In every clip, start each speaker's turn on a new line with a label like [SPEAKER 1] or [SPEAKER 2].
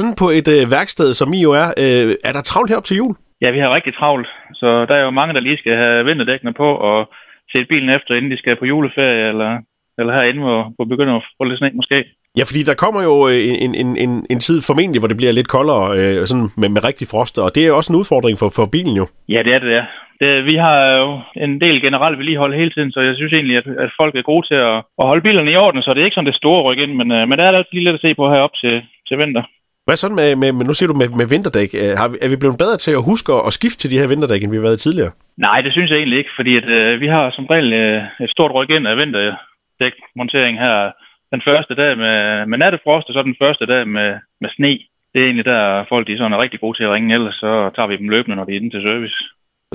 [SPEAKER 1] sådan på et øh, værksted, som I jo er, øh, er der travlt her op til jul?
[SPEAKER 2] Ja, vi har rigtig travlt, så der er jo mange, der lige skal have vinterdækkene på og se bilen efter, inden de skal på juleferie, eller, eller herinde, hvor, hvor begynder at få lidt sne måske.
[SPEAKER 1] Ja, fordi der kommer jo øh, en, en, en, en tid formentlig, hvor det bliver lidt koldere øh, sådan med, med rigtig frost, og det er jo også en udfordring for, for bilen jo.
[SPEAKER 2] Ja, det er det, ja. Det, vi har jo en del generelt vedligehold hele tiden, så jeg synes egentlig, at, at folk er gode til at, at holde bilerne i orden, så det er ikke sådan det store ryk ind, men, øh, men der er lige lidt at se på herop til, til vinter.
[SPEAKER 1] Hvad sådan med, med, med nu siger du med, med vinterdæk? Øh, har, er vi blevet bedre til at huske at skifte til de her vinterdæk, end vi har været tidligere?
[SPEAKER 2] Nej, det synes jeg egentlig ikke, fordi at, øh, vi har som regel øh, et stort ryk ind af vinterdækmontering her den første dag med, med nattefrost, og så den første dag med, med sne. Det er egentlig der folk de sådan er rigtig gode til at ringe, ellers så tager vi dem løbende, når de er inde til service.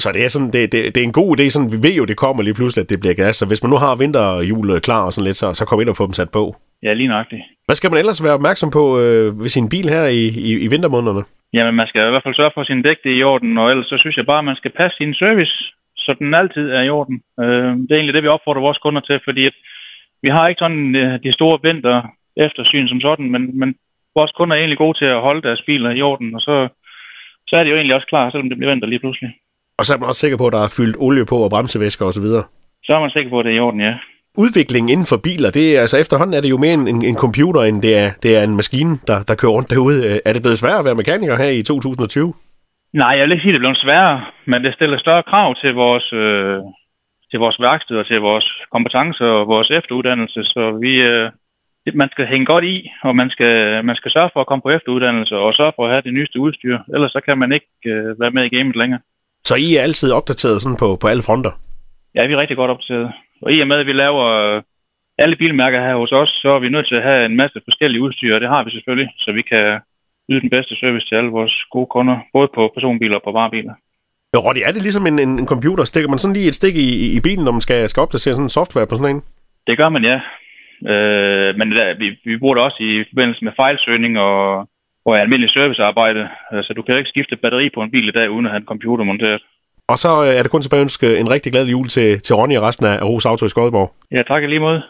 [SPEAKER 1] Så det er, sådan, det, det, det er en god idé, sådan, vi ved jo, det kommer lige pludselig, at det bliver gas, så hvis man nu har vinterhjul klar og sådan lidt, så, så kom ind og få dem sat på.
[SPEAKER 2] Ja, lige nøjagtigt.
[SPEAKER 1] Hvad skal man ellers være opmærksom på øh, ved sin bil her i, i, i vintermånederne?
[SPEAKER 2] Jamen, man skal i hvert fald sørge for, at sin dæk det er i orden, og ellers så synes jeg bare, at man skal passe sin service, så den altid er i orden. Øh, det er egentlig det, vi opfordrer vores kunder til, fordi at vi har ikke sådan øh, de store vinter eftersyn som sådan, men, men vores kunder er egentlig gode til at holde deres biler i orden, og så, så er de jo egentlig også klar, selvom det bliver vinter lige pludselig.
[SPEAKER 1] Og så er man også sikker på, at der er fyldt olie på og bremsevæsker osv.?
[SPEAKER 2] Så er man sikker på, at det er i orden, ja.
[SPEAKER 1] Udviklingen inden for biler, det er altså efterhånden er det jo mere en, en computer, end det er, det er en maskine, der, der kører rundt derude. Er det blevet sværere at være mekaniker her i 2020?
[SPEAKER 2] Nej, jeg vil ikke sige, at det er blevet sværere, men det stiller større krav til vores, øh, til vores værksted og til vores kompetencer og vores efteruddannelse, så vi, øh, man skal hænge godt i, og man skal, man skal sørge for at komme på efteruddannelse og sørge for at have det nyeste udstyr, ellers så kan man ikke øh, være med i gamet længere.
[SPEAKER 1] Så I er altid opdateret sådan på, på alle fronter?
[SPEAKER 2] Ja, vi er rigtig godt opdateret. Og i og med, at vi laver øh, alle bilmærker her hos os, så er vi nødt til at have en masse forskellige udstyr, og det har vi selvfølgelig, så vi kan yde den bedste service til alle vores gode kunder, både på personbiler og på varebiler.
[SPEAKER 1] Ja, Roddy, er det ligesom en, en, en computer? Stikker man sådan lige et stik i, i bilen, når man skal, skal opdatere sådan en software på sådan en?
[SPEAKER 2] Det gør man, ja. Øh, men der, vi, vi bruger det også i forbindelse med fejlsøgning og, og almindelig servicearbejde. Så du kan ikke skifte batteri på en bil i dag, uden at have en computer monteret.
[SPEAKER 1] Og så øh, er det kun tilbage at ønske en rigtig glad jul til, til Ronny og resten af Aarhus Auto i Skodborg.
[SPEAKER 2] Ja, tak lige måde.